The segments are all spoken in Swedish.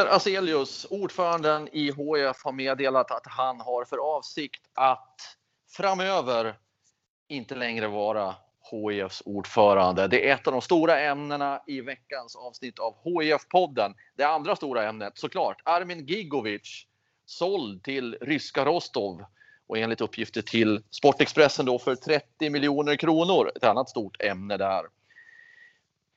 Peter Aselius, ordföranden i HF, har meddelat att han har för avsikt att framöver inte längre vara HIFs ordförande. Det är ett av de stora ämnena i veckans avsnitt av HIF-podden. Det andra stora ämnet såklart, Armin Gigovic, såld till ryska Rostov och enligt uppgifter till Sportexpressen då för 30 miljoner kronor. Ett annat stort ämne där.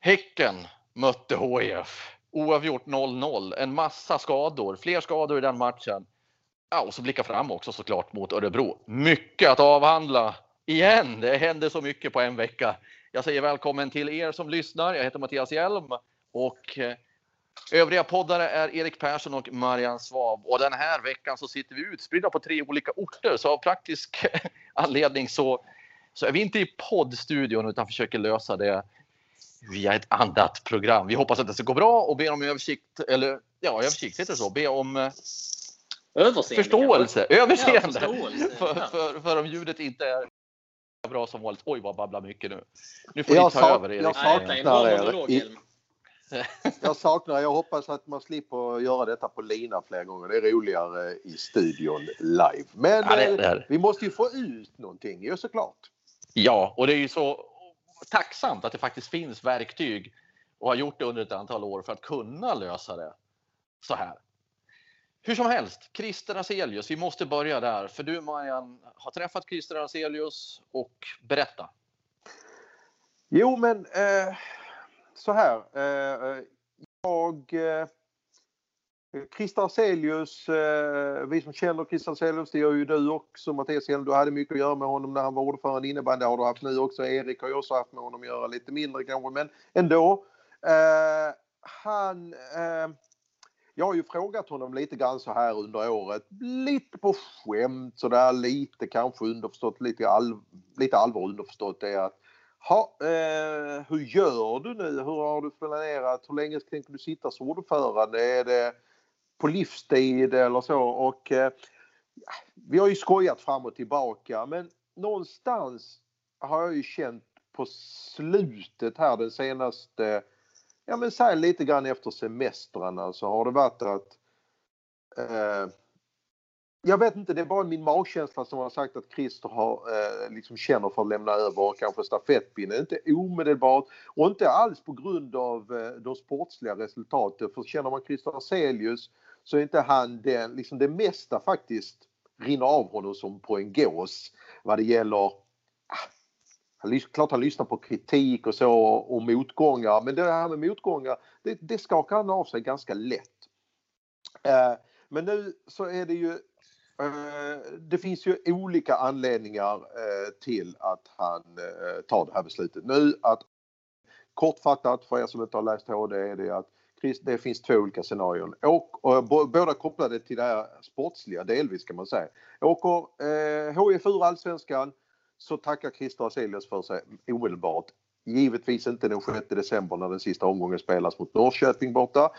Häcken mötte HIF oavgjort 0-0, en massa skador, fler skador i den matchen. Ja, och så blicka fram också såklart mot Örebro. Mycket att avhandla igen. Det händer så mycket på en vecka. Jag säger välkommen till er som lyssnar. Jag heter Mattias Hjelm och eh, övriga poddare är Erik Persson och Marianne Svab. Och den här veckan så sitter vi utspridda på tre olika orter, så av praktisk anledning så, så är vi inte i poddstudion utan försöker lösa det via ett annat program. Vi hoppas att det ska gå bra och ber om översikt, eller ja, översikt heter det så, be om eh, Överseende, förståelse, överseende. Ja, förståelse, för, för, för om ljudet inte är bra som vanligt. Oj, vad babblar mycket nu. Nu får Jag ni ta sa- över Erik. jag saknar er i-. Jag saknar, jag hoppas att man slipper göra detta på lina fler gånger. Det är roligare i studion live. Men Ja, det- eh, det är- vi måste ju få ut någonting ju såklart. Ja, och det är ju så tacksamt att det faktiskt finns verktyg och har gjort det under ett antal år för att kunna lösa det så här. Hur som helst, Christer Aselius, vi måste börja där. För du Marianne har träffat Christer Aselius och berätta. Jo men eh, så här. Eh, eh jag eh, Christer Aselius, eh, vi som känner Christer Aselius, det gör ju du också Mattias Hjelm. Du hade mycket att göra med honom när han var ordförande i innebandy. Det har du haft nu också. Erik har ju också haft med honom att göra lite mindre kanske men ändå. Eh, han eh, jag har ju frågat honom lite grann så här under året. Lite på skämt sådär lite kanske underförstått lite, all, lite allvar underförstått det är att ha, eh, hur gör du nu? Hur har du planerat? Hur länge tänker du sitta som ordförande? Är det på livstid eller så? Och eh, vi har ju skojat fram och tillbaka men någonstans har jag ju känt på slutet här den senaste, ja men säg lite grann efter semestrarna så alltså, har det varit att eh, jag vet inte, det är bara min magkänsla som har sagt att Christer har, eh, liksom känner för att lämna över kanske stafettpinnen. Inte omedelbart och inte alls på grund av eh, de sportsliga resultaten. För känner man Christer Hazelius så är inte han den, liksom det mesta faktiskt rinner av honom som på en gås vad det gäller ah, han, klart han lyssnar på kritik och så och motgångar men det här med motgångar det, det skakar han av sig ganska lätt. Eh, men nu så är det ju eh, det finns ju olika anledningar eh, till att han eh, tar det här beslutet. Nu att kortfattat för er som inte har läst HD är det att finns, det finns två olika scenarion. Och, och båda kopplade till det här sportsliga delvis kan man säga. Åker eh, HIF ur allsvenskan så tackar Christer Hazelius för sig omedelbart. Givetvis inte den 6 december när den sista omgången spelas mot Norrköping borta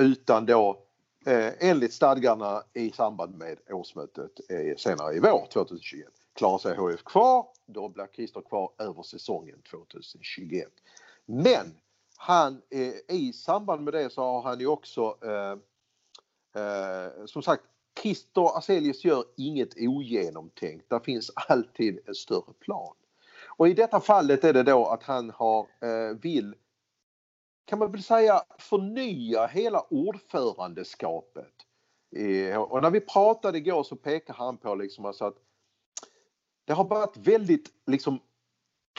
utan då eh, enligt stadgarna i samband med årsmötet eh, senare i vår 2021. Klarar sig HIF kvar, då blir Christer kvar över säsongen 2021. Men han, eh, i samband med det så har han ju också eh, eh, som sagt Christer Aselius gör inget ogenomtänkt. Där finns alltid en större plan. Och i detta fallet är det då att han har, eh, vill kan man väl säga förnya hela ordförandeskapet. Eh, och när vi pratade igår så pekade han på liksom alltså att det har varit väldigt liksom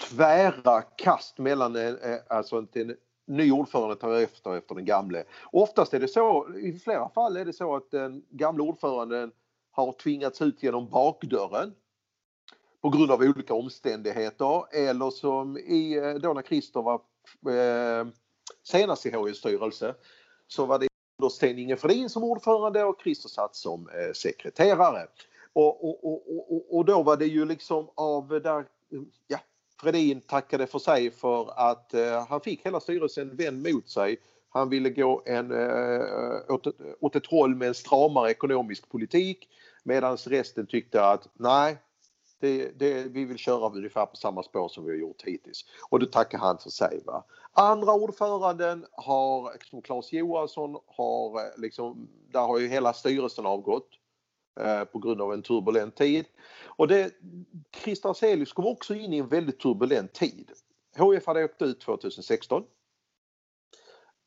tvära kast mellan eh, alltså en, ny ordförande tar efter efter den gamle. Oftast är det så, i flera fall är det så att den gamla ordföranden har tvingats ut genom bakdörren på grund av olika omständigheter eller som i, eh, då när Christer var eh, senast i HIs styrelse så var det då Sten-Inge Fredin som ordförande och Christer satt som eh, sekreterare. Och, och, och, och, då var det ju liksom av där, ja, Fredin tackade för sig för att eh, han fick hela styrelsen vänd mot sig. Han ville gå en, eh, åt, åt ett håll med en stramare ekonomisk politik medan resten tyckte att nej, det, det, vi vill köra ungefär på samma spår som vi har gjort hittills. Och då tackar han för sig. Va? Andra ordföranden har, som Claes Johansson, har eh, liksom, där har ju hela styrelsen avgått Eh, på grund av en turbulent tid. Och det, Christer Hazelius kom också in i en väldigt turbulent tid. HF hade åkt ut 2016.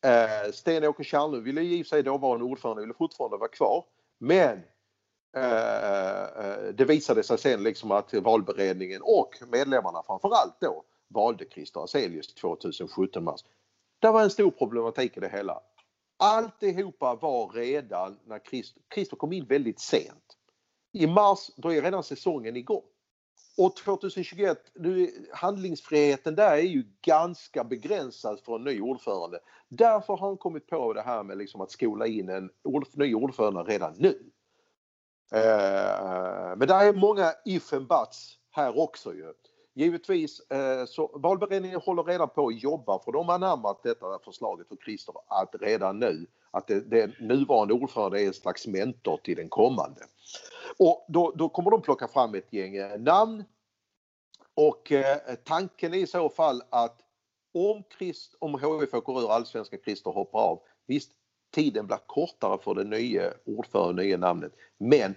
Eh, Sten-Åke Tjärnlund ville i och för sig då vara en ordförande, ville fortfarande vara kvar. Men eh, eh, det visade sig sen liksom att valberedningen och medlemmarna framförallt då valde Christer Hazelius 2017 mars. Det var en stor problematik i det hela. Alltihopa var redan när Christer, Christer kom in väldigt sent. I mars då är redan säsongen igång. Och 2021, nu, handlingsfriheten där är ju ganska begränsad för en ny ordförande. Därför har han kommit på det här med liksom att skola in en ord, ny ordförande redan nu. Eh, men det är många if and buts här också ju. Givetvis eh, så valberedningen håller redan på att jobba för de har anammat detta förslaget för Christer att redan nu att det, det nuvarande ordförande är en slags mentor till den kommande. Och då, då kommer de plocka fram ett gäng eh, namn. Och eh, tanken är i så fall att om, Christ, om HIF går ur allsvenska Christer hoppar av, visst tiden blir kortare för det nya ordförande, nya namnet. Men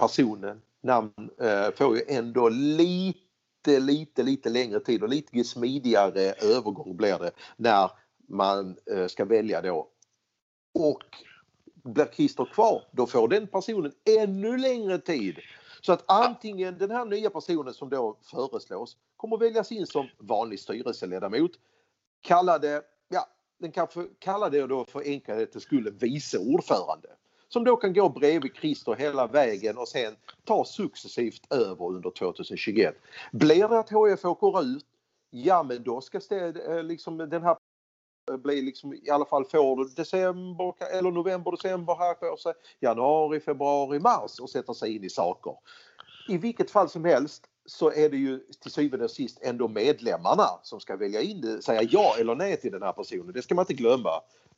personen, namn, eh, får ju ändå lite, lite, lite längre tid och lite smidigare övergång blir det när man eh, ska välja då. Och blir Christer kvar, då får den personen ännu längre tid. Så att antingen den här nya personen som då föreslås kommer väljas in som vanlig styrelseledamot. Kalla det, ja, den kanske kalla det då för enkelhetens skull vice ordförande. Som då kan gå bredvid Christer hela vägen och sen ta successivt över under 2021. Blir det att HF åker ut, ja men då ska det, eh, liksom den här bli liksom i alla fall får du december eller november, december här på sig, januari, februari, mars och sätta sig in i saker. I vilket fall som helst så är det ju till syvende och sist ändå medlemmarna som ska välja in det, säga ja eller nej till den här personen. Det ska man inte glömma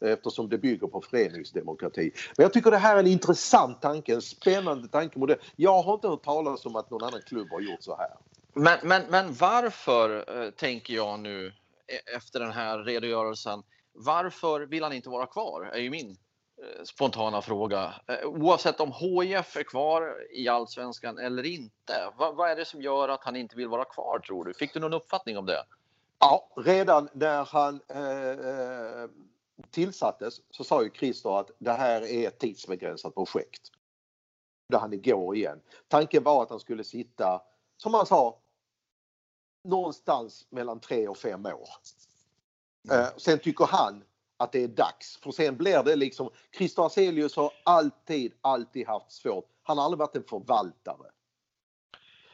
eftersom det bygger på föreningsdemokrati. Men jag tycker det här är en intressant tanke, en spännande tankemodell. Jag har inte hört talas om att någon annan klubb har gjort så här. Men, men, men varför, eh, tänker jag nu, E-, efter den här redogörelsen. Varför vill han inte vara kvar? är ju min eh, spontana fråga. Eh, oavsett om HIF är kvar i allsvenskan eller inte. Vad, vad, är det som gör att han inte vill vara kvar tror du? Fick du någon uppfattning om det? Ja, redan när han eh, eh tillsattes så sa ju Christer att det här är ett tidsbegränsat projekt. Det han igår igen. Tanken var att han skulle sitta, som han sa, någonstans mellan tre och fem år. Mm. sen tycker han att det är dags för sen blir det liksom Christer Aselius har alltid, alltid haft svårt. Han har aldrig varit en förvaltare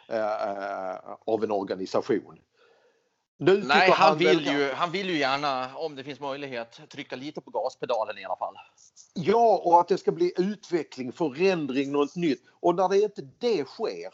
eh, av en organisation. Nu Nej, han, han, vill ju, han vill ju gärna, om det finns möjlighet, trycka lite på gaspedalen i alla fall. Ja, och att det ska bli utveckling, förändring, något nytt. Och när det inte det sker,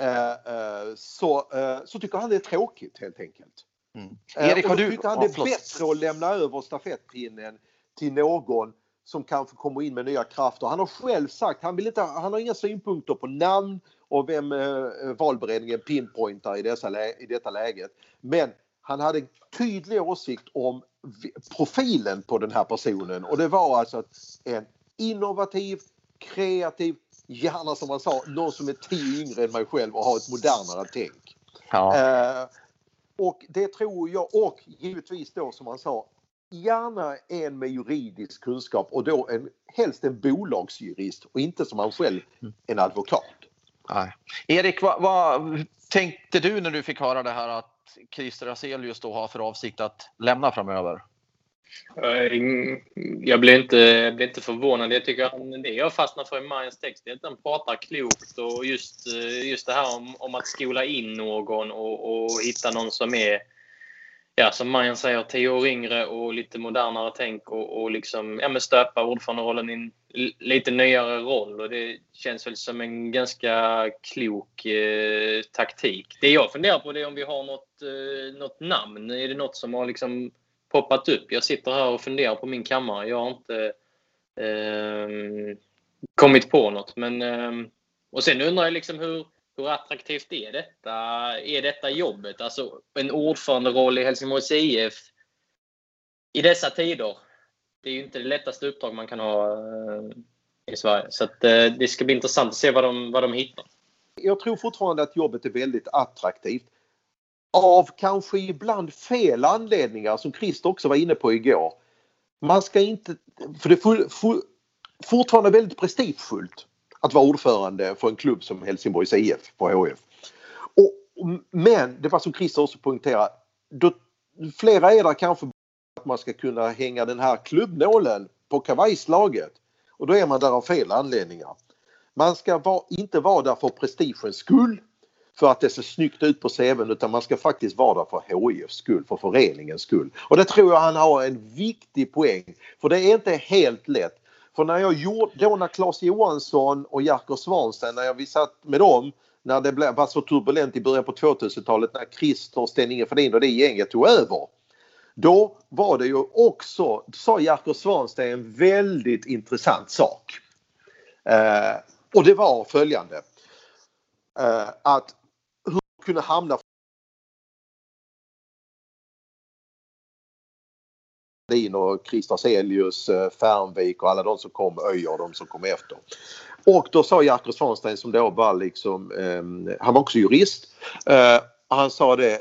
Eh, eh, så, eh, så tycker han det är tråkigt helt enkelt. Mm. Erik, har du... tycker han det är bättre att lämna över stafettpinnen till någon som kanske kommer in med nya krafter. Han har själv sagt, han, vill inte, han har inga synpunkter på namn och vem eh, valberedningen pinpointar i, dessa, i detta läget. Men han hade tydlig åsikt om profilen på den här personen och det var alltså en innovativ, kreativ, gärna som man sa, någon som är tio yngre än mig själv och har ett modernare tänk. Ja. Eh, och det tror jag, och givetvis då som man sa, gärna en med juridisk kunskap och då en, helst en bolagsjurist och inte som han själv en advokat. Nej. Erik, vad, vad, tänkte du när du fick höra det här att Christer Hazelius då har för avsikt att lämna framöver? Eh, jag blir inte, blir inte förvånad. Jag tycker att det jag fastnar för i Majens text är att den pratar klokt och just, eh, just det här om, om att skola in någon och, och hitta någon som är ja, som Majan säger, tio år yngre och lite modernare tänk och, och liksom, ja, men stöpa ordföranderollen i en lite nyare roll. Och det känns väl som en ganska klok eh, taktik. Det jag funderar på är om vi har något, eh, något namn. Är det något som har liksom poppat upp? Jag sitter här och funderar på min kammare. Jag har inte eh, kommit på något. Men, eh, och sen undrar jag liksom hur hur attraktivt är detta, är detta jobbet? Alltså en ordföranderoll i Helsingborgs IF i dessa tider. Det är ju inte det lättaste uppdrag man kan ha eh, i Sverige. Så att, eh, det ska bli intressant att se vad de, vad de hittar. Jag tror fortfarande att jobbet är väldigt attraktivt. Av kanske ibland fel anledningar som Christer också var inne på igår. Man ska inte, för det är fortfarande väldigt prestigefullt att vara ordförande för en klubb som Helsingborgs IF på HF. Och, men det var som Christer också poängterade, då, flera är där kanske att man ska kunna hänga den här klubbnålen på kavajslaget. Och då är man där av fel anledningar. Man ska vara, inte vara där för prestigens skull för att det ser snyggt ut på CVn utan man ska faktiskt vara där för HIFs skull, för föreningens skull. Och det tror jag han har en viktig poäng. För det är inte helt lätt. För när jag gjorde, då när Claes Johansson och Jerker Svansten, när vi satt med dem när det blev, var så turbulent i början på 2000-talet när Christer, Sten-Inge Fredin och det gänget tog över. Då var det ju också, sa Jerker Svansten, en väldigt intressant sak. Eh, och det var följande. Eh, att hur kunde hamna Lin och Christer Selius, eh, Färnvik Fernvik och alla de som kom, Öjer och de som kom efter. Och då sa Jerker Svanstein som då var liksom, eh, han var också jurist. Eh, han sa det,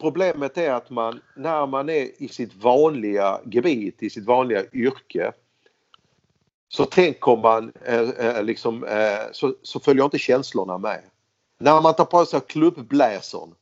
problemet är att man när man är i sitt vanliga gebit, i sitt vanliga yrke så tänker man eh, eh liksom, eh, så, så följer inte känslorna med. När man tar på sig klubbblazern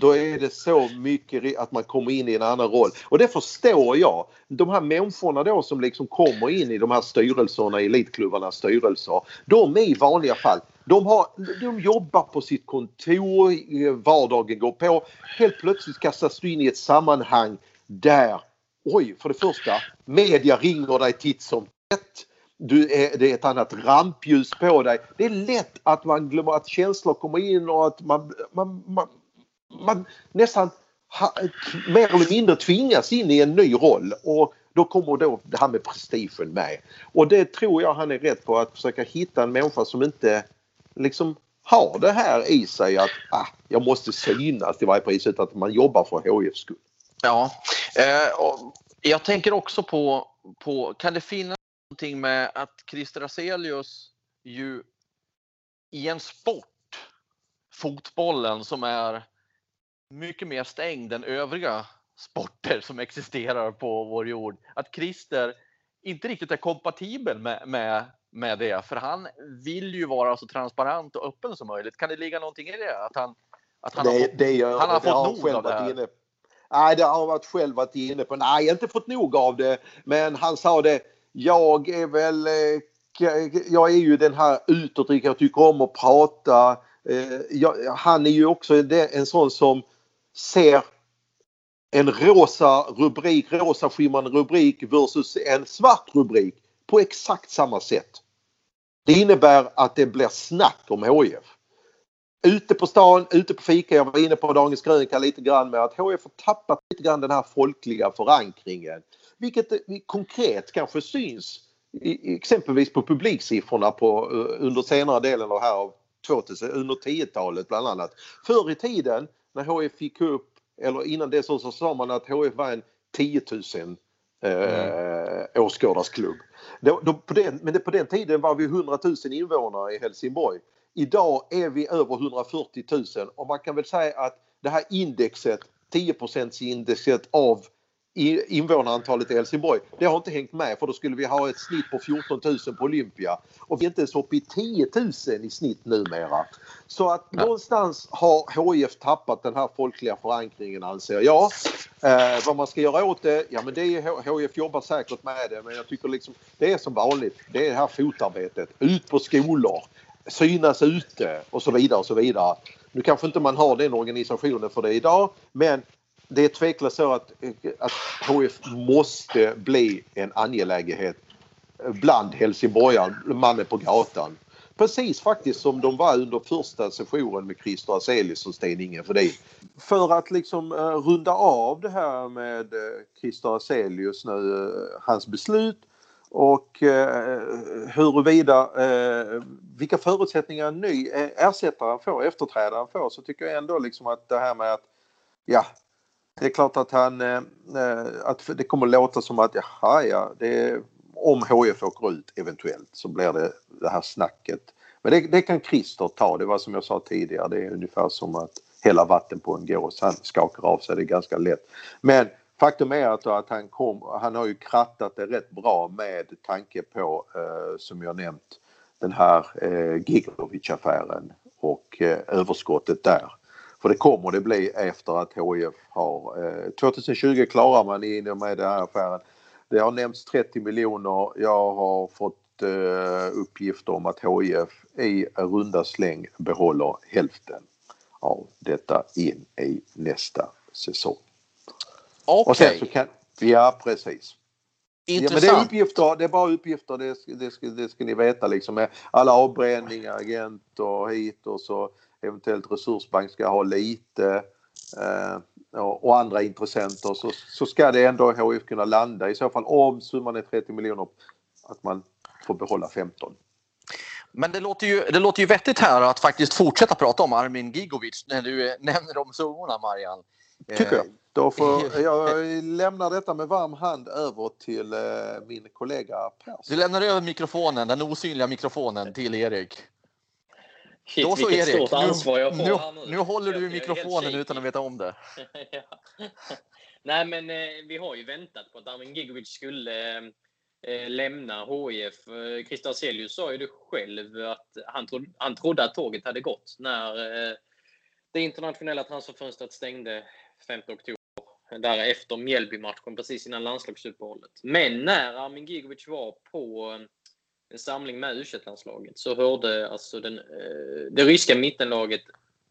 då är det så mycket att man kommer in i en annan roll. Och det förstår jag. De här människorna då som liksom kommer in i de här styrelserna, elitklubbarnas styrelser. De är i vanliga fall, de, har, de jobbar på sitt kontor, vardagen går på. Helt plötsligt kastas du in i ett sammanhang där, oj, för det första, media ringer dig titt som tätt. Du är, det är ett annat rampljus på dig. Det är lätt att man glömmer att känslor kommer in och att man, man, man man nästan ha, mer eller mindre tvingas in i en ny roll och då kommer då det här med prestigen med. Och det tror jag han är rätt på att försöka hitta en människa som inte liksom har det här i sig att ah, jag måste synas till varje pris utan att man jobbar för HIFs skull. Ja, eh, jag tänker också på, på, kan det finnas någonting med att Christer Aselius ju i en sport, fotbollen som är mycket mer stängd än övriga sporter som existerar på vår jord. Att Christer inte riktigt är kompatibel med, med, med det, för han vill ju vara så transparent och öppen som möjligt. Kan det ligga någonting i det? Att han, att han det, har fått, det gör, han har det fått har nog av det här? Inne. Nej, det har varit själv varit inne på. Nej, inte fått nog av det. Men han sa det. Jag är väl eh, jag är ju den här utåtriktade, jag tycker om att prata. Eh, jag, han är ju också en sån som ser en rosa rubrik, rosa skimrande rubrik versus en svart rubrik på exakt samma sätt. Det innebär att det blir snack om HIF. Ute på stan, ute på fika, jag var inne på Dagens Krönika lite grann med att HIF har tappat lite grann den här folkliga förankringen. Vilket eh, konkret kanske syns exempelvis på publiksiffrorna på, eh, under senare delen av här av 2000, under 10-talet bland annat. Förr i tiden när HIF fick upp, eller innan det så, sa man att HIF var en 10 000 eh, mm. åskådarsklubb. Då, då, på den, men det, på den tiden var vi 100 000 invånare i Helsingborg. Idag är vi över 140 000 och man kan väl säga att det här indexet, 10% indexet av invånarantalet i Helsingborg. Det har inte hängt med för då skulle vi ha ett snitt på 14 000 på Olympia. Och vi är inte ens uppe i 10 000 i snitt numera. Så att ja. någonstans har HIF tappat den här folkliga förankringen anser jag. Eh, vad man ska göra åt det, ja men det är HIF jobbar säkert med det men jag tycker liksom det är som vanligt. Det är det här fotarbetet. Ut på skolor, synas ute och så vidare och så vidare. Nu kanske inte man har den organisationen för det idag men det är tveklöst så att, att HF måste bli en angelägenhet bland helsingborgare, mannen på gatan. Precis faktiskt som de var under första sessionen med Christer Azelius och Sten-Inge Fredin. För att liksom uh, runda av det här med uh, Christer Azelius nu, uh, hans beslut och uh, huruvida uh, vilka förutsättningar en ny ersättare får, efterträdare får, så tycker jag ändå liksom att det här med att ja, det är klart att han, eh, eh, att det kommer låta som att jaha ja, det är, om HF åker ut eventuellt så blir det det här snacket. Men det, det kan Christer ta, det var som jag sa tidigare, det är ungefär som att hälla vatten på en gås. Han skakar av sig det ganska lätt. Men faktum är att, att han, kom, han har ju krattat det rätt bra med tanke på, eh, som jag nämnt, den här eh, Gigovic-affären och eh, överskottet där. För det kommer det bli efter att HIF har... Eh, 2020 klarar man in med den här affären. Det har nämnts 30 miljoner. Jag har fått eh, uppgifter om att HIF i runda släng behåller hälften av detta in i nästa säsong. Okej. Okay. så kan... Ja, precis. Intressant. Ja, men det är uppgifter, det är bara uppgifter, det, det, ska, det ska ni veta liksom. Alla avbränningar, agenter hit och så eventuellt Resursbank ska ha lite eh, och andra intressenter så, så ska det ändå HIF kunna landa i så fall om summan är 30 miljoner att man får behålla 15. Men det låter, ju, det låter ju vettigt här att faktiskt fortsätta prata om Armin Gigovic när du nämner de summorna Marian. Tycker jag. Då får jag lämnar detta med varm hand över till eh, min kollega Per. Du lämnar över mikrofonen, den osynliga mikrofonen till Erik. Shit, Då så Erik, stort ansvar jag får nu, här nu. nu håller du i mikrofonen utan att veta om det. ja. Nej, men eh, vi har ju väntat på att Armin Gigovic skulle eh, lämna HIF. Eh, Christer Celius sa ju det själv att han, tro, han trodde att tåget hade gått när eh, det internationella transferfönstret stängde 5 oktober. Därefter Mjällby-matchen precis innan landslagsuppehållet. Men när Armin Gigovic var på eh, en samling med u landslaget så hörde alltså den, eh, det ryska mittenlaget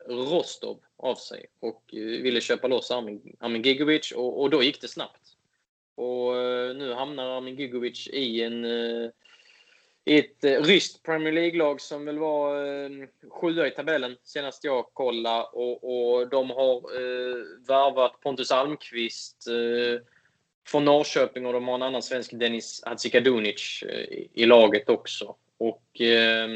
Rostov av sig och eh, ville köpa loss Armin, Armin Gigovic och, och, då gick det snabbt. Och eh, nu hamnar Armin Gigovic i en i ett ryskt Premier League-lag som väl var eh, sjua i tabellen senast jag kollade och, och de har eh, värvat Pontus Almqvist eh, från Norrköping och de har en annan svensk, Dennis Hadzikadunic, eh, i laget också. Och eh,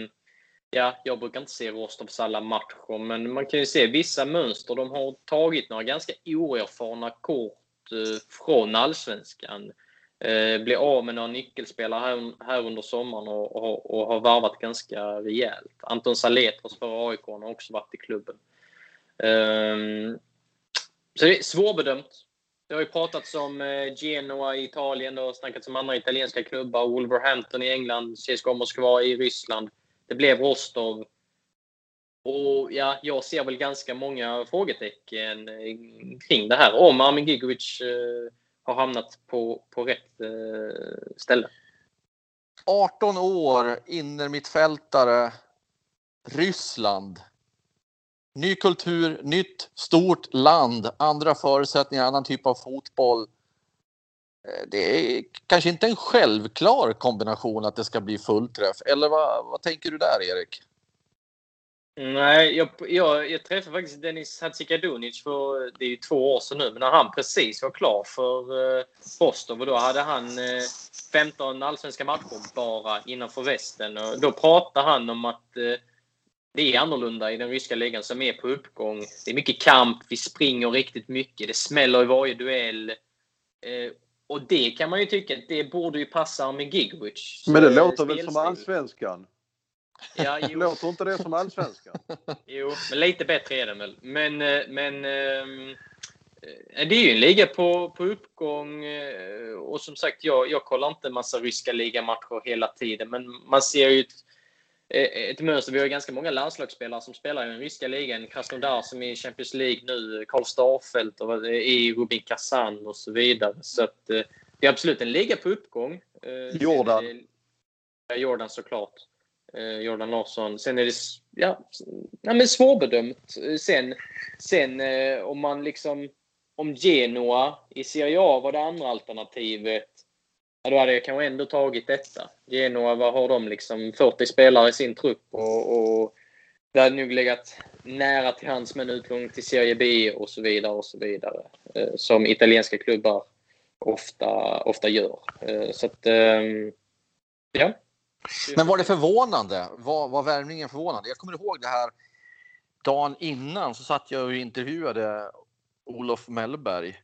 ja, jag brukar inte se Rostovs alla matcher, men man kan ju se vissa mönster. De har tagit några ganska oerfarna kort eh, från allsvenskan. Eh, blir av med några nyckelspelare här, här under sommaren och, och, och, har varvat ganska rejält. Anton Saletros för AIK har också varit i klubben. Ehm, så det är svårbedömt. Det har ju pratats om eh, Genoa i Italien och snackats om andra italienska klubbar. Wolverhampton i England, CSKA Moskva i Ryssland. Det blev Rostov. Och ja, jag ser väl ganska många frågetecken eh, kring det här. Om Armin Gigovic eh, har hamnat på, på rätt ställe. 18 år, innermittfältare, Ryssland. Ny kultur, nytt stort land, andra förutsättningar, annan typ av fotboll. Eh, det är kanske inte en självklar kombination att det ska bli fullträff. Eller vad, vad tänker du där, Erik? Nej, jag, jag, jag träffade faktiskt Dennis Hadzikadunic för det är ju två år sedan nu, men när han precis var klar för eh, Rostov och då hade han eh, 15 allsvenska matcher bara innanför västen och då pratade han om att eh, det är annorlunda i den ryska ligan som är på uppgång. Det är mycket kamp, vi springer riktigt mycket, det smäller i varje duell. Eh, och det kan man ju tycka, det borde ju passa med Gigovic. Men det låter väl som allsvenskan? Ja, jo. Låter inte det som allsvenskan? jo, men lite bättre är den väl. Men, eh, men Eh, det är ju en liga på, på uppgång eh, och som sagt, jag, jag kollar inte en massa ryska ligamatcher hela tiden, men man ser ju ett, eh, ett mönster. Vi har ganska många landslagsspelare som spelar i den ryska ligan. Krasnodar som är i Champions League nu, Karl Starfelt och i Rubin Kazan och så vidare. Så att, det är absolut en liga på uppgång. Jordan. Jordan såklart. Jordan Larsson. Sen är det ja, ja, men svårbedömt. Sen, sen om man liksom om Genoa i Serie A var det andra alternativet, ja, då hade jag kanske ändå tagit detta. Genoa, vad har de liksom? 40 spelare i sin trupp och, och det hade nog legat nära till hands med en utlåning till Serie B och så vidare och så vidare. Eh, som italienska klubbar ofta, ofta gör. Eh, så att, eh, ja. Men var det förvånande? Var, var värvningen förvånande? Jag kommer ihåg det här dagen innan så satt jag och intervjuade Olof Mellberg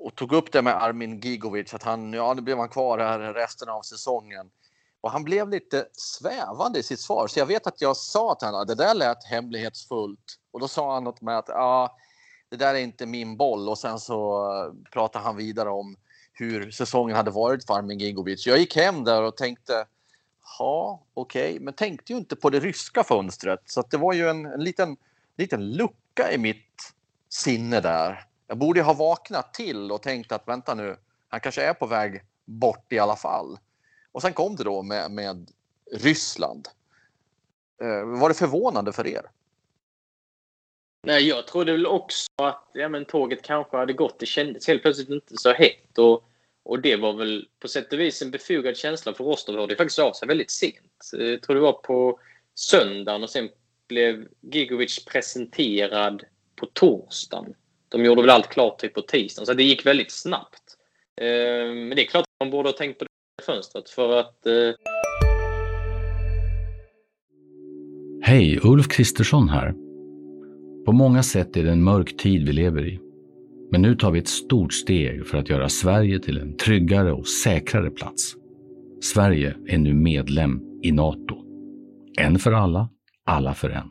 och tog upp det med Armin Gigovic att han, ja nu blev han kvar här resten av säsongen. Och han blev lite svävande i sitt svar, så jag vet att jag sa till honom att det där lät hemlighetsfullt. Och då sa han något med att ja, det där är inte min boll och sen så eh, pratade han vidare om hur säsongen hade varit för Armin Gigovic. Jag gick hem där och tänkte, ja okej, okay. men tänkte ju inte på det ryska fönstret. Så det var ju en, en liten, liten lucka i mitt sinne där. Jag borde ha vaknat till och tänkt att vänta nu, han kanske är på väg bort i alla fall. Och sen kom det då med, med Ryssland. Eh, var det förvånande för er? Nej, jag trodde väl också att ja, men tåget kanske hade gått. Det kändes helt plötsligt inte så hett. Och, och det var väl på sätt och vis en befogad känsla för Rostov hörde faktiskt av sig väldigt sent. Eh, jag tror det var på söndagen och sen blev Gigovic presenterad på torsdagen. De gjorde väl allt klart typ på tisdagen, så det gick väldigt snabbt. Eh, men det är klart att man borde ha tänkt på det fönstret för att... Eh... Hej, Ulf Kristersson här. På många sätt är det en mörk tid vi lever i. Men nu tar vi ett stort steg för att göra Sverige till en tryggare och säkrare plats. Sverige är nu medlem i Nato. En för alla, alla för en.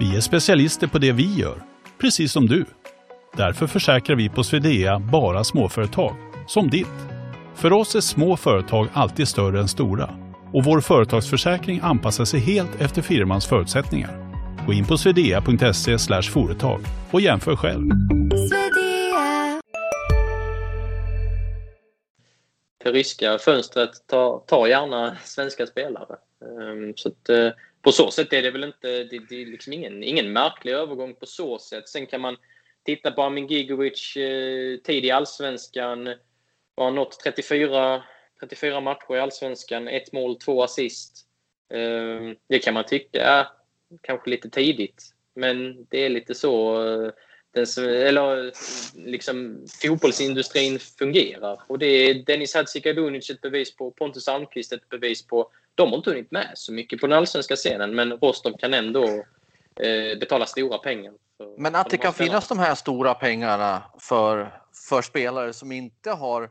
Vi är specialister på det vi gör precis som du. Därför försäkrar vi på Swedea bara småföretag, som ditt. För oss är små företag alltid större än stora och vår företagsförsäkring anpassar sig helt efter firmans förutsättningar. Gå in på swedea.se företag och jämför själv. Det ryska fönstret tar, tar gärna svenska spelare. Ehm, så att, eh, på så sätt är det väl inte, det, det är liksom ingen, ingen märklig övergång på så sätt. Sen kan man titta på Amin Gigovic eh, tid i Allsvenskan. Har han nått 34, 34 matcher i Allsvenskan, ett mål, två assist. Eh, det kan man tycka är kanske lite tidigt. Men det är lite så eh, den, eller, eh, liksom, fotbollsindustrin fungerar. Och det är Dennis Hadzikadunic ett bevis på, Pontus Almqvist ett bevis på de har inte hunnit med så mycket på den allsvenska scenen, men Rostov kan ändå eh, betala stora pengar. För, men att det kan spelarna. finnas de här stora pengarna för, för spelare som inte har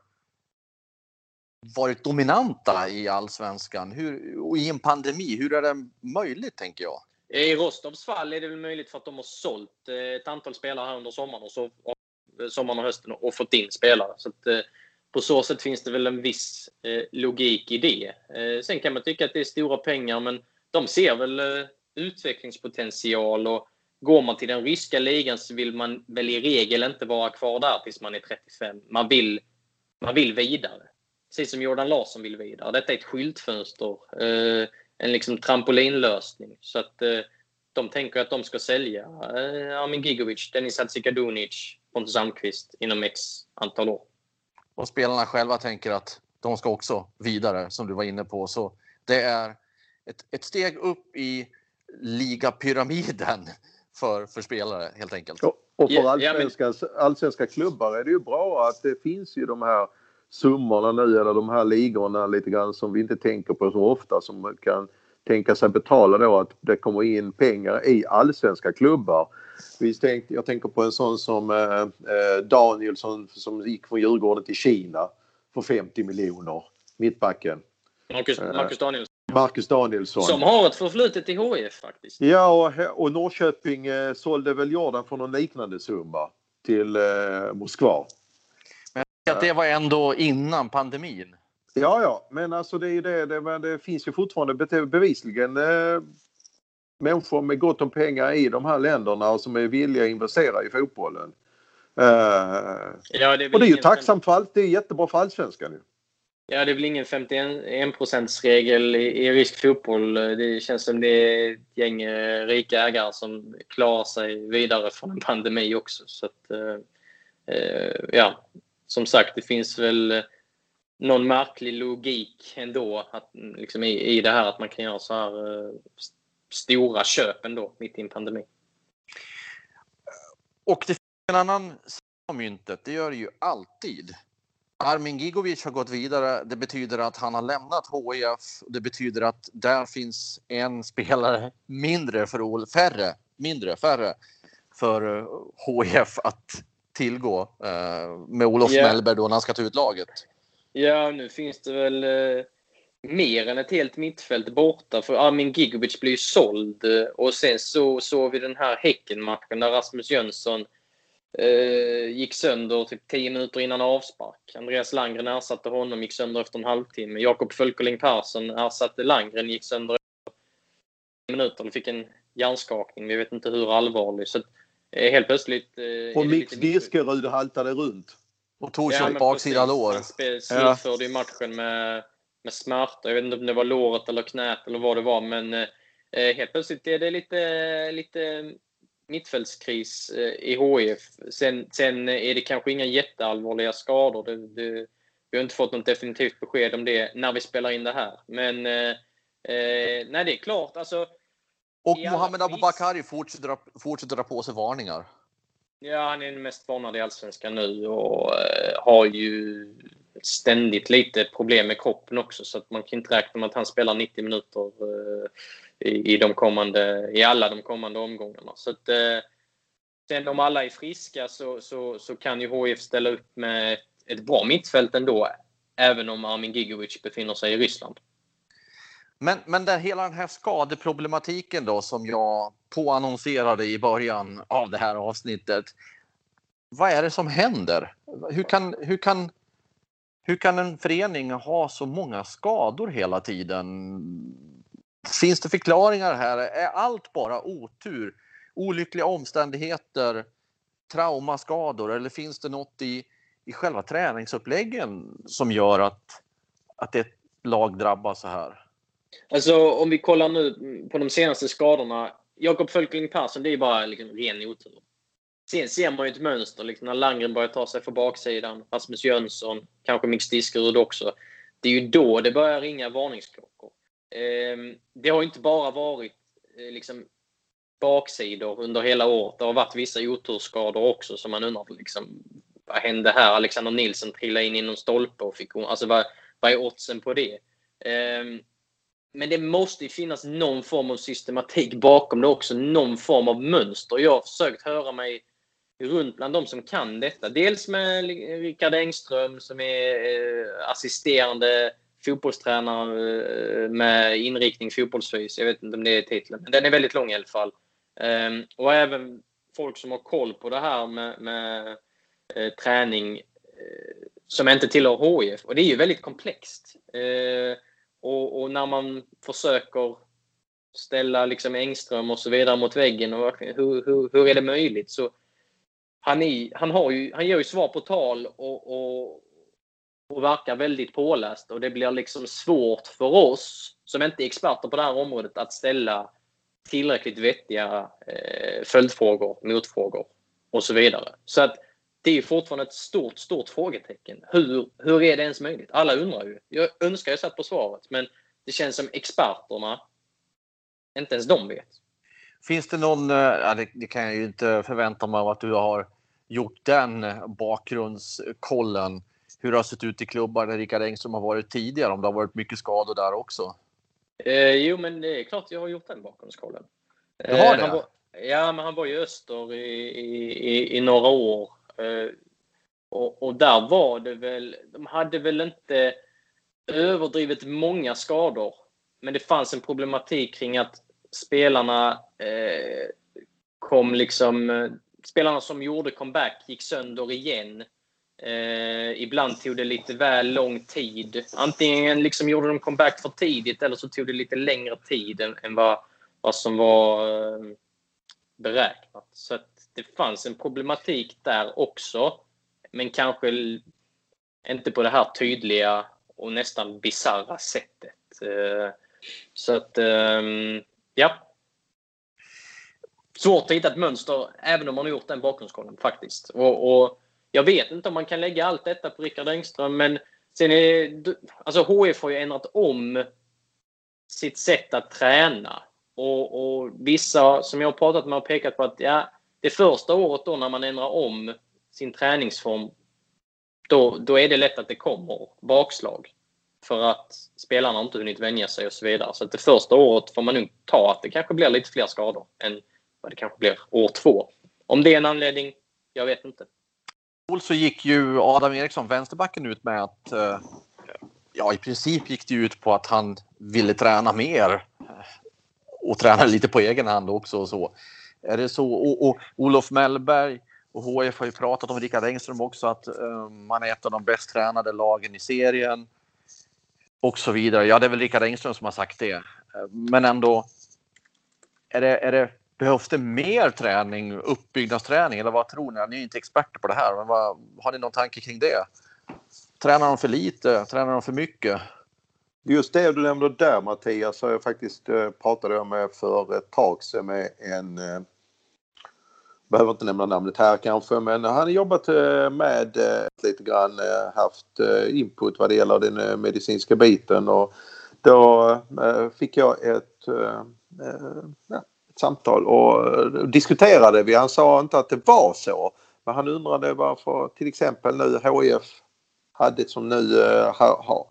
varit dominanta i allsvenskan hur, och i en pandemi, hur är det möjligt tänker jag? I Rostovs fall är det väl möjligt för att de har sålt eh, ett antal spelare här under sommaren och, så, sommaren och hösten och fått in spelare. Så att, eh, på så sätt finns det väl en viss eh, logik i det. Sen kan man tycka att det är stora pengar, men de ser väl utvecklingspotential och går man till den ryska ligan så vill man väl i regel inte vara kvar där tills man är 35. Man vill, man vill vidare. Precis som Jordan Larsson vill vidare. Detta är ett skyltfönster, eh, en liksom trampolinlösning. Så att eh, de tänker att de ska sälja eh, Armin Gigovic, Denis Hadzikadunic, Pontus Almqvist inom x antal år och spelarna själva tänker att de ska också vidare, som du var inne på. Så det är ett, ett steg upp i ligapyramiden för, för spelare helt enkelt. Och, och för allsvenska, allsvenska klubbar är det ju bra att det finns ju de här summorna nu eller de här ligorna lite grann som vi inte tänker på så ofta som kan tänka sig betala då att det kommer in pengar i allsvenska klubbar. Jag tänker på en sån som eh, eh Danielsson som gick från Djurgården till Kina för 50 miljoner. Mittbacken. Marcus, eh, Marcus Danielsson. Marcus Danielsson. Som har ett förflutet i HIF faktiskt. Ja, och, och Norrköping eh, sålde väl Jordan för någon liknande summa. till eh, Moskva. Men att det var ändå innan pandemin. Ja, ja, men alltså det är ju det, det, men det finns ju fortfarande bevisligen eh, människor med gott om pengar i de här länderna och som är villiga att investera i fotbollen. Uh, ja, det och det är ju tacksamt för allt. Det är jättebra för allsvenskan nu. Ja, det är väl ingen 51-procentsregel i, i rysk fotboll. Det känns som det är ett gäng eh, rika ägare som klarar sig vidare från en pandemi också. Så att, eh, eh ja, som sagt, det finns väl eh, någon märklig logik ändå att, liksom i, i det här att man kan göra så här stora köp ändå mitt i en pandemi. Och det finns en annan sida av myntet, det gör det ju alltid. Armin Gigovic har gått vidare. Det betyder att han har lämnat HIF. Det betyder att där finns en spelare mindre för Ol färre, mindre, färre för HIF att tillgå eh, med Olof yeah. Mellberg då när han ska ta ut laget. Ja, nu finns det väl eh, mer än ett helt mittfält borta. För Armin Gigovic blir ju såld. Och sen så såg vi den här Häcken-matchen där Rasmus Jönsson eh, gick sönder typ 10 minuter innan avspark. Andreas Langren ersatte honom, gick sönder efter en halvtimme. Jakob Fölkerling Persson ersatte Langren, gick sönder efter minuter och fick en hjärnskakning. Vi vet inte hur allvarlig. Så eh, helt plötsligt... Eh, och Mix Diskerud haltade runt. Och tog sig ja, baksida lår. Han slutförde ju matchen med med smärta. Jag vet inte om det var låret eller knät eller vad det var, men eh, eh helt plötsligt är det lite, lite mittfältskris eh, i HIF. Sen, sen är det kanske inga jätteallvarliga skador. Det, det, vi har inte fått något definitivt besked om det när vi spelar in det här. Men eh, eh nej, det är klart. Alltså, och Mohamed Abubakari fortsätter, fortsätter dra på sig varningar. Ja, han är den mest varnade i Allsvenskan nu och eh, har ju ständigt lite problem med kroppen också så att man kan inte räkna med att han spelar 90 minuter eh, i, i, de kommande, i alla de kommande omgångarna. Så att, eh, sen om alla är friska så, så, så kan ju HIF ställa upp med ett, ett bra mittfält ändå även om Armin Gigovic befinner sig i Ryssland. Men, men där, hela den här skadeproblematiken då som jag påannonserade i början av det här avsnittet. Vad är det som händer? Hur kan, hur kan hur kan en förening ha så många skador hela tiden? Finns det förklaringar här? Är allt bara otur? Olyckliga omständigheter? Traumaskador? Eller finns det något i, i själva träningsuppläggen som gör att, att ett lag drabbas så här? Alltså om vi kollar nu på de senaste skadorna. Jakob Fölkling Persson, det är bara liksom ren otur. Sen ser man ju ett mönster liksom, när Langren börjar ta sig för baksidan. Rasmus Jönsson, kanske Mix Diskerud också. Det är ju då det börjar ringa varningsklockor. Eh, det har inte bara varit eh, liksom, baksidor under hela året. Det har varit vissa oturskador också som man undrar liksom, vad hände här? Alexander Nilsson trillade in i någon stolpe och fick alltså vad, vad är oddsen på det? Eh, men det måste finnas någon form av systematik bakom det också. Någon form av mönster. Jag har försökt höra mig runt bland de som kan detta. Dels med Rickard Engström som är eh, assisterande fotbollstränare eh, med inriktning fotbollsfys. Jag vet inte om det är titeln, men den är väldigt lång i alla fall. Ehm, och även folk som har koll på det här med, med eh, träning eh, som inte tillhör HIF. Och det är ju väldigt komplext. Och, och, när man försöker ställa liksom Engström och så vidare mot väggen och hur, hur, hur är det möjligt? Så han, är, han, har ju, han ger ju svar på tal och, och, och verkar väldigt påläst. Och det blir liksom svårt för oss som inte är experter på det här området att ställa tillräckligt vettiga eh, följdfrågor, motfrågor och så vidare. Så att det är fortfarande ett stort, stort frågetecken. Hur, hur är det ens möjligt? Alla undrar ju. Jag önskar jag satt på svaret, men det känns som experterna, inte ens de vet. Finns det någon, eh, ja, det, det, kan jag ju inte förvänta mig av att du har gjort den bakgrundskollen. Hur det har sett ut i klubbar där Rickard Engström har varit tidigare, om det har varit mycket skador där också? Eh, jo, men det är klart jag har gjort den bakgrundskollen. Du har eh, det? Var, ja, men han var i öster i, i, i några år. Eh, och, och, där var det väl, de hade väl inte överdrivet många skador. Men det fanns en problematik kring att spelarna eh, kom liksom spelarna som gjorde comeback gick sönder igen. Eh, ibland tog det lite väl lång tid. Antingen liksom gjorde de comeback för tidigt eller så tog det lite längre tid än, än vad, vad som var eh, beräknat. Så det fanns en problematik där också. Men kanske inte på det här tydliga och nästan bisarra sättet. Eh, så att, ehm, ja. Svårt att hitta ett mönster även om man har gjort den bakgrundskollen faktiskt. Och, och, jag vet inte om man kan lägga allt detta på Rickard Engström men sen är alltså HIF har ju ändrat om sitt sätt att träna. Och, och, vissa som jag har pratat med har pekat på att ja, det första året då när man ändrar om sin träningsform då, då är det lätt att det kommer bakslag. För att spelarna inte hunnit vänja sig och så vidare. Så att det första året får man nog ta att det kanske blir lite fler skador än vad det kanske blir år två. Om det är en anledning, jag vet inte så gick ju Adam Eriksson, vänsterbacken, ut med att eh, ja, i princip gick det ut på att han ville träna mer eh, och träna lite på egen hand också och så. Är det så? Och, och Olof Mellberg och HF har ju pratat om Rickard Engström också att um, man är ett av de bäst tränade lagen i serien. Och så vidare. Ja, det är väl Rickard Engström som har sagt det. Men ändå. Är det, är det, behövs det mer träning, uppbyggnadsträning eller vad tror ni? Ni är inte experter på det här, men vad, har ni någon tanke kring det? Tränar de för lite? Tränar de för mycket? Just det du nämnde där Mattias har jag faktiskt eh, pratade med för ett tag sedan med en eh, behöver inte nämna namnet här kanske men han har jobbat eh, med eh, lite grann eh, haft eh, input vad det gäller den eh, medicinska biten och då eh, fick jag ett, ett samtal och eh, diskuterade vi. Han sa inte att det var så men han undrade varför till exempel nu HIF hade som nu eh, har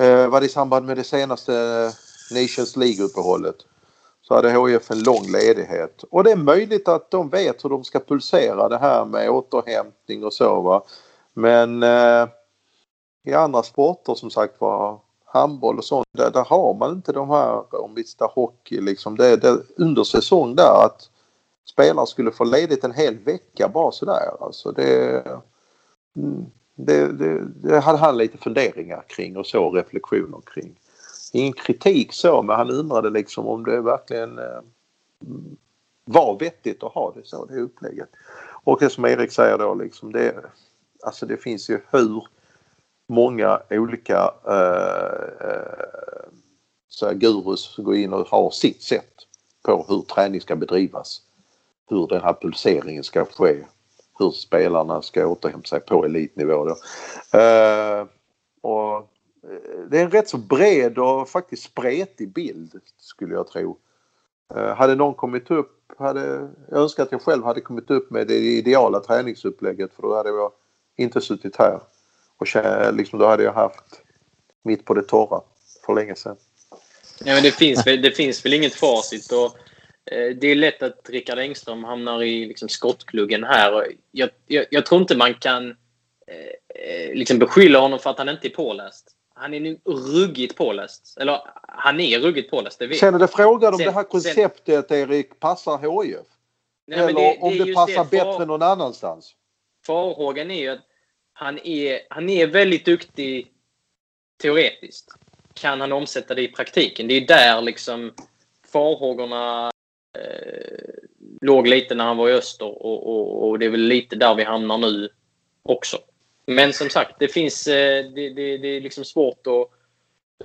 eh, var det i samband med det senaste Nations League-uppehållet så hade HIF en lång ledighet. Och det är möjligt att de vet hur de ska pulsera det här med återhämtning och så va. Men eh, i andra sporter som sagt var handboll och sånt där, där har man inte de här, om vi tittar hockey liksom, det, det under säsong där att spelare skulle få ledigt en hel vecka bara sådär. Alltså det, mm, det, det, det hade han lite funderingar kring och så reflektioner kring ingen kritik så men han undrade liksom om det verkligen eh, var vettigt att ha det så, det upplägget. Och det som Erik säger då liksom det, alltså det finns ju hur många olika eh, eh, så här, gurus som går in och har sitt sätt på hur träning ska bedrivas. Hur den här pulseringen ska ske. Hur spelarna ska återhämta sig på elitnivå. Då. Eh, och eh, det är en rätt så bred och faktiskt spretig bild skulle jag tro. Eh, hade någon kommit upp, hade, jag önskar att jag själv hade kommit upp med det ideala träningsupplägget för då hade jag inte suttit här. Och liksom, då hade jag haft mitt på det torra för länge sedan. Ja, men det, finns, det finns väl inget facit. Och, eh, det är lätt att Rickard Engström hamnar i liksom, skottgluggen här. Jag, jag, jag tror inte man kan eh, eh liksom beskylla honom för att han inte är påläst han är nu ruggigt påläst. Eller han är ruggigt påläst, det vet Sen är det frågan om sen, det här konceptet, sen, Erik, passar HIF. Nej, Eller det, om det, det passar det, bättre far, någon annanstans. Farhågan är ju att han är, han är väldigt duktig teoretiskt. Kan han omsätta det i praktiken? Det är där liksom farhågorna eh, låg lite när han var i öster och, och, och det är väl lite där vi hamnar nu också. Men som sagt, det finns eh, det, det, det är liksom svårt att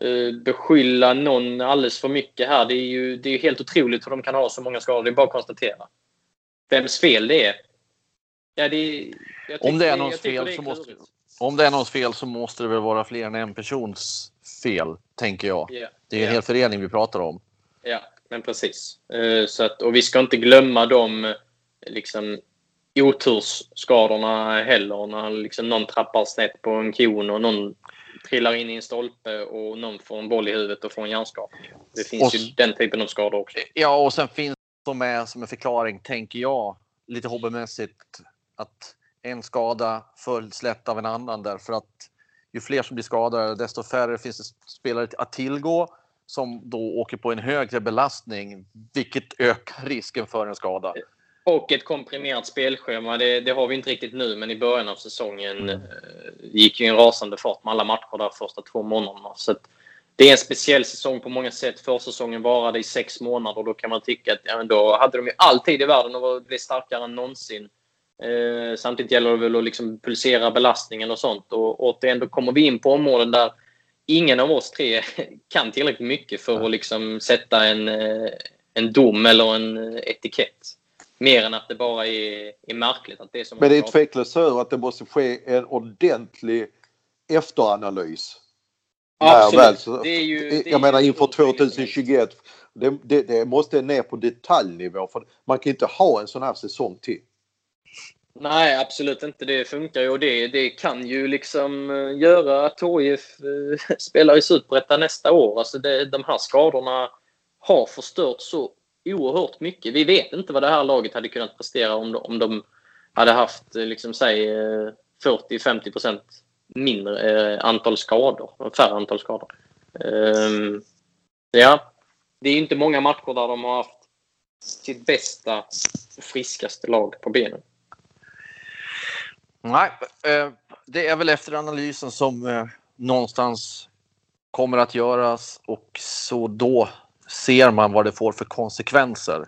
eh, beskylla någon alldeles för mycket här. Det är ju det är helt otroligt hur de kan ha så många skador. Det är bara att konstatera. Vems fel det är? Ja, det, om det är någons fel så måste om det är någons fel så måste det väl vara fler än en persons fel, tänker jag. Yeah. Det är en yeah. hel förening vi pratar om. Ja, men precis. Eh, så att, och vi ska inte glömma de liksom, otursskadorna heller. När liksom någon trappar snett på en kon och någon trillar in i en stolpe och någon får en boll i huvudet och får en hjärnskakning. Det finns och, ju den typen av skador också. Ja, och sen finns de med som en förklaring, tänker jag, lite hobbymässigt, att en skada följs lätt av en annan därför att ju fler som blir skadade desto färre finns det spelare att tillgå som då åker på en högre belastning vilket ökar risken för en skada. Och ett komprimerat spelschema. Det, det, har vi inte riktigt nu, men i början av säsongen mm. eh, gick ju en rasande fart med alla matcher där första två månaderna. Så det är en speciell säsong på många sätt. Försäsongen varade i sex månader. Då kan man tycka att ja, då hade de ju all tid i världen att bli starkare än någonsin. Eh, samtidigt gäller det väl att liksom pulsera belastningen och sånt. Och återigen, då kommer vi in på områden där ingen av oss tre kan tillräckligt mycket för att liksom sätta en, eh, en dom eller en etikett. Mer än att det bara är, är märkligt. Att det är som Men det är tveklöst så att det måste ske en ordentlig efteranalys. Absolut. Väl, det är ju, jag menar inför 2021. Det, det, det, måste ner på detaljnivå för man kan inte ha en sån här säsong till. Nej, absolut inte. Det funkar ju och det, det kan ju liksom eh, göra att HIF eh, spelar i Superettan nästa år. Alltså det, de här skadorna har förstört så oerhört mycket. Vi vet inte vad det här laget hade kunnat prestera om de, om de hade haft, eh, liksom, säg 40-50 procent mindre antal skador, färre antal skador. Um, ja, det är inte många matcher där de har haft sitt bästa, friskaste lag på benen. Nej, eh, det är väl efter analysen som eh, någonstans kommer att göras och så då ser man vad det får för konsekvenser.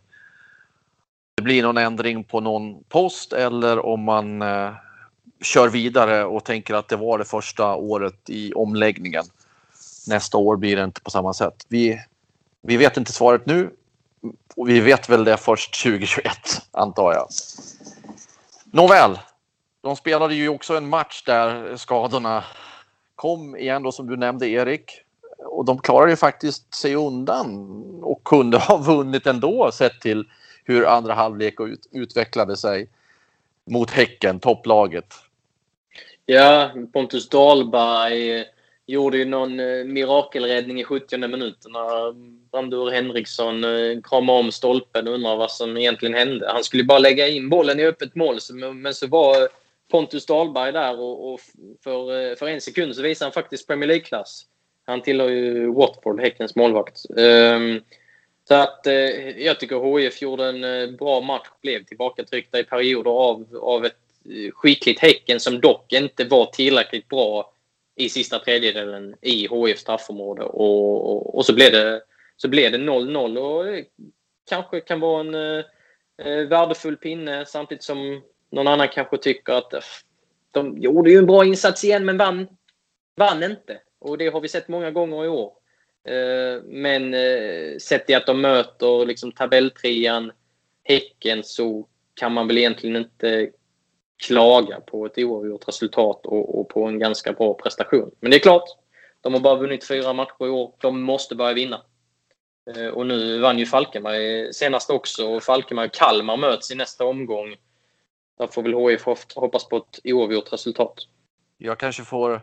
Det blir någon ändring på någon post eller om man eh, kör vidare och tänker att det var det första året i omläggningen. Nästa år blir det inte på samma sätt. Vi, vi vet inte svaret nu och vi vet väl det först 2021 antar jag. Nåväl, de spelade ju också en match där skadorna kom igen då som du nämnde Erik. Och de klarade ju faktiskt sig undan och kunde ha vunnit ändå sett till hur andra halvlek ut, utvecklade sig mot Häcken, topplaget. Ja, Pontus Dahlberg gjorde ju någon eh, mirakelräddning i 70 minuten när eh, Brandur Henriksson eh, kramade om stolpen och undrade vad som egentligen hände. Han skulle bara lägga in bollen i öppet mål men så var Pontus Dahlberg där och, och för, eh, för en sekund så visade han faktiskt Premier League-klass. Han tillhör ju Watford, Häckens målvakt. Um, så att uh, jag tycker HIF gjorde en uh, bra match, blev tillbakatryckta i perioder av, av ett uh, skickligt Häcken som dock inte var tillräckligt bra i sista tredjedelen i HIFs straffområde. Och, och, och, så blev det så blev det 0-0 och kanske kan vara en värdefull pinne samtidigt som någon annan kanske tycker att de gjorde ju en bra insats igen men vann, vann inte. Och det har vi sett många gånger i år. Eh, men eh, sett i att de möter liksom tabelltrean Häcken så kan man väl egentligen inte klaga på ett oavgjort resultat och, och, på en ganska bra prestation. Men det är klart, de har bara vunnit fyra matcher i år. De måste börja vinna. Eh, och nu vann ju Falkenberg senast också och Falkenberg och Kalmar möts i nästa omgång. Där får väl HIF hoppas på ett oavgjort resultat. Jag kanske får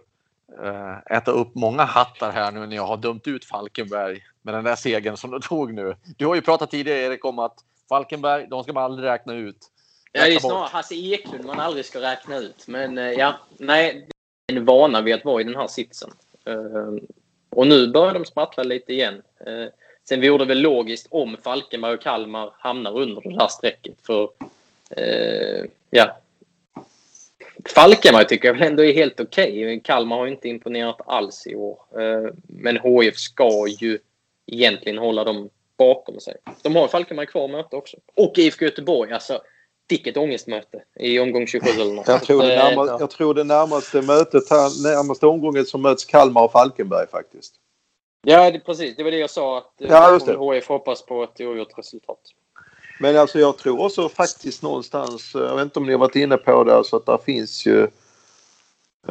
äh, äta upp många hattar här nu när jag har dömt ut Falkenberg med den där segern som du tog nu. Du har ju pratat tidigare Erik om att Falkenberg, de ska man aldrig räkna ut. Ja, det är snarare Hasse Eklund man aldrig ska räkna ut. Men äh, ja, nej, det är vana vid att vara i den här sitsen. Uh, och nu börjar de sprattla lite igen. Sen vore det väl logiskt om Falkenberg och Kalmar hamnar under det här strecket. För uh, ja. Falkenberg tycker jag väl ändå är helt okej. Okay. Kalmar har inte imponerat alls i år. Eh, men HIF ska ju egentligen hålla dem bakom sig. De har Falkenberg kvar möte också. Och IFK Göteborg. Alltså, vilket ångestmöte i omgång 27 eller något. Jag tror, det eh, närmaste, jag tror det närmaste mötet här, närmaste omgången som möts Kalmar och Falkenberg faktiskt. Ja, det, precis. Det var det jag sa. Att ja, just det. HIF hoppas på ett oavgjort resultat. Men alltså jag tror också faktiskt någonstans, jag vet inte om ni har varit inne på det, alltså att det finns ju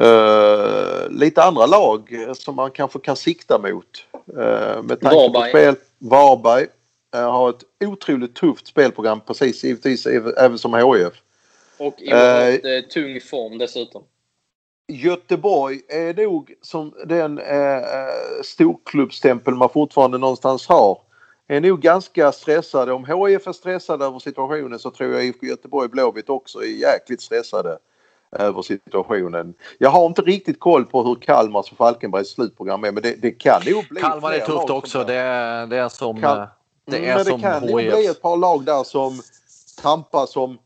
uh, lite andra lag som man kanske kan sikta mot. Uh, med tanke Varberg. på spel. Varberg uh, har ett otroligt tufft spelprogram precis givetvis även som HIF. Och i uh, tung form dessutom. Göteborg är nog som den eh, storklubbstämpel man fortfarande någonstans har är nog ganska stressade. Om HIF är stressade över situationen så tror jag IFK Göteborg Blåvitt också är jäkligt stressade över situationen. Jag har inte riktigt koll på hur Kalmars och Falkenbergs slutprogram är men det, det kan nog bli Kalmar är tufft också. Det är, det är som, kan, det är men det som kan nog bli ett par lag där som tampas om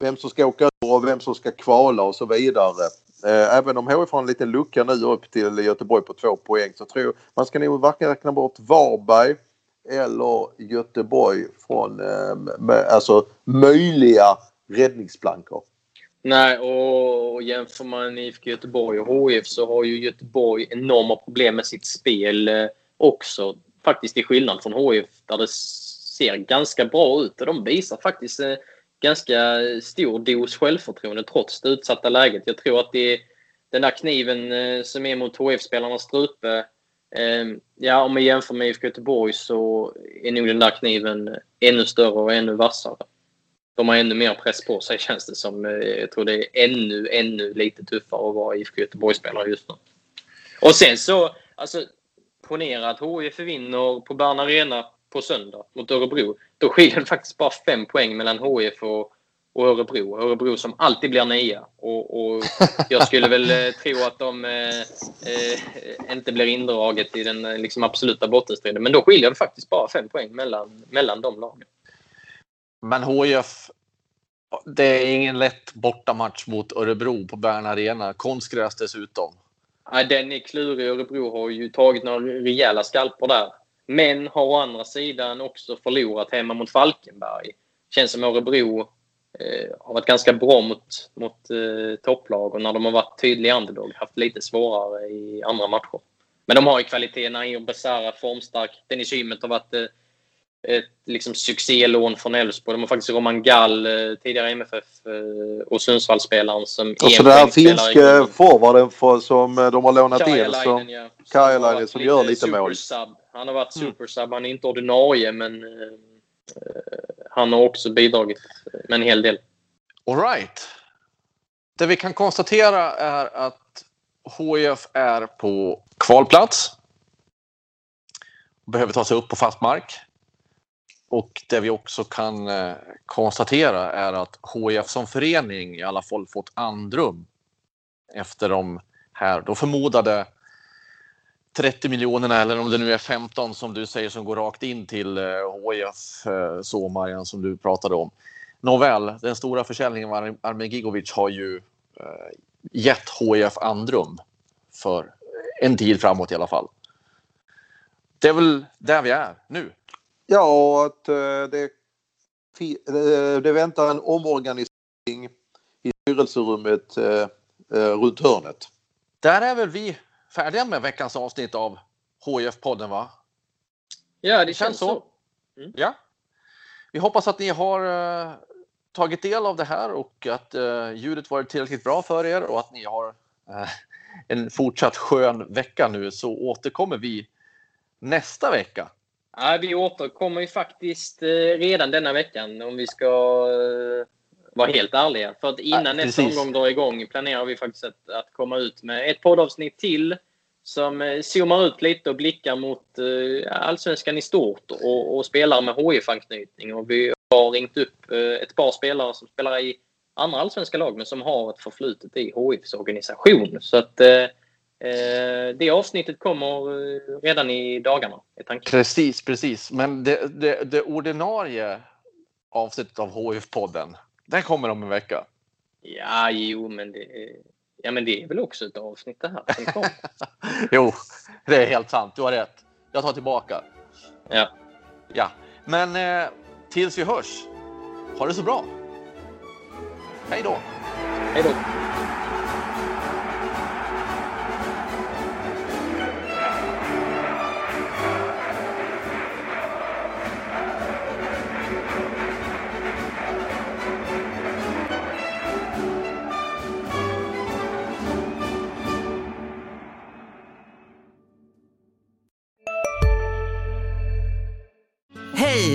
vem som ska åka ur och vem som ska kvala och så vidare. Eh, även om HIF har en liten lucka nu upp till Göteborg på två poäng så tror jag man ska nog varken räkna bort Varberg eller Göteborg från eh, alltså möjliga räddningsplankor. Nej, och jämför man IFK Göteborg och HIF så har ju Göteborg enorma problem med sitt spel eh, också. Faktiskt till skillnad från HIF där det ser ganska bra ut och de visar faktiskt eh, ganska stor dos självförtroende trots det utsatta läget. Jag tror att det är den där kniven som är mot HIF-spelarnas strupe. Ehm, ja, om man jämför med IFK Göteborg så är nog den där kniven ännu större och ännu vassare de har ännu mer press på sig känns det som. Eh, jag tror det är ännu, ännu lite tuffare att vara IFK Göteborg-spelare just nu. Och sen så, alltså ponera att HIF vinner på Bern Arena på söndag mot Örebro. Då skiljer det faktiskt bara fem poäng mellan HIF och, och Örebro. Örebro som alltid blir nia. Och, och jag skulle väl eh, tro att de eh, eh, inte blir indraget i den liksom, absoluta bottenstriden. Men då skiljer det faktiskt bara fem poäng mellan, mellan de lagen. Men HIF, det är ingen lätt bortamatch mot Örebro på Bern Arena. Konstgräs dessutom. Ja, den är klurig. Örebro har ju tagit några rejäla skalper där. Men har å andra sidan också förlorat hemma mot Falkenberg. Känns som Örebro eh, har varit ganska bra mot, mot eh, topplag och när de har varit tydliga underdog haft lite svårare i andra matcher. Men de har ju kvaliteten. Nair Besara formstark. Dennis Hymet har varit eh, ett liksom, succélån från Elfsborg. De har faktiskt Roman Gall, eh, tidigare MFF eh, och Sundsvallsspelaren som Och så den här finske forwarden som eh, de har lånat in. Som, ja. Som, som gör lite mål. Han har varit supersub. Han är inte ordinarie men uh, Eh, han har också bidragit med en hel del. Alright. Det vi kan konstatera är att HIF är på kvalplats. Behöver ta sig upp på fast mark. Och det vi också kan eh, konstatera är att HIF som förening i alla fall fått andrum efter de här då förmodade 30 miljonerna eller om det nu är 15 som du säger som går rakt in till HIF eh, så Marian som du pratade om. Nåväl, den stora försäljningen av Armen Gigovic har ju eh, gett HIF andrum för en tid framåt i alla fall. Det är väl där vi är nu. Ja, att eh, det, eh, det väntar en omorganisering i styrelserummet eh, runt hörnet. Där är väl vi färdiga med veckans avsnitt av HIF-podden va? Ja, det, det känns så. så. Mm. Ja. Vi hoppas att ni har uh, tagit del av det här och att uh, ljudet varit tillräckligt bra för er och att ni har uh, en fortsatt skön vecka nu så återkommer vi nästa vecka Ja, vi återkommer ju faktiskt redan denna veckan om vi ska vara helt ärliga. För att innan ja, nästa omgång drar igång planerar vi faktiskt att, att komma ut med ett poddavsnitt till som eh, zoomar ut lite och blickar mot allsvenskan i stort och, och spelare med HIF-anknytning. Och vi har ringt upp ett par spelare som spelar i andra allsvenska lag men som har ett förflutet i HIFs organisation. Så att Eh, det avsnittet kommer eh, redan i dagarna. Precis, precis. Men det, det, det ordinarie avsnittet av HF-podden, det kommer om en vecka. Ja, jo, men det, ja, men det är väl också ett avsnitt det här jo, det är helt sant. Du har rätt. Jag tar tillbaka. Ja. Ja, men eh, tills vi hörs. Ha det så bra. Hej då. Hej då.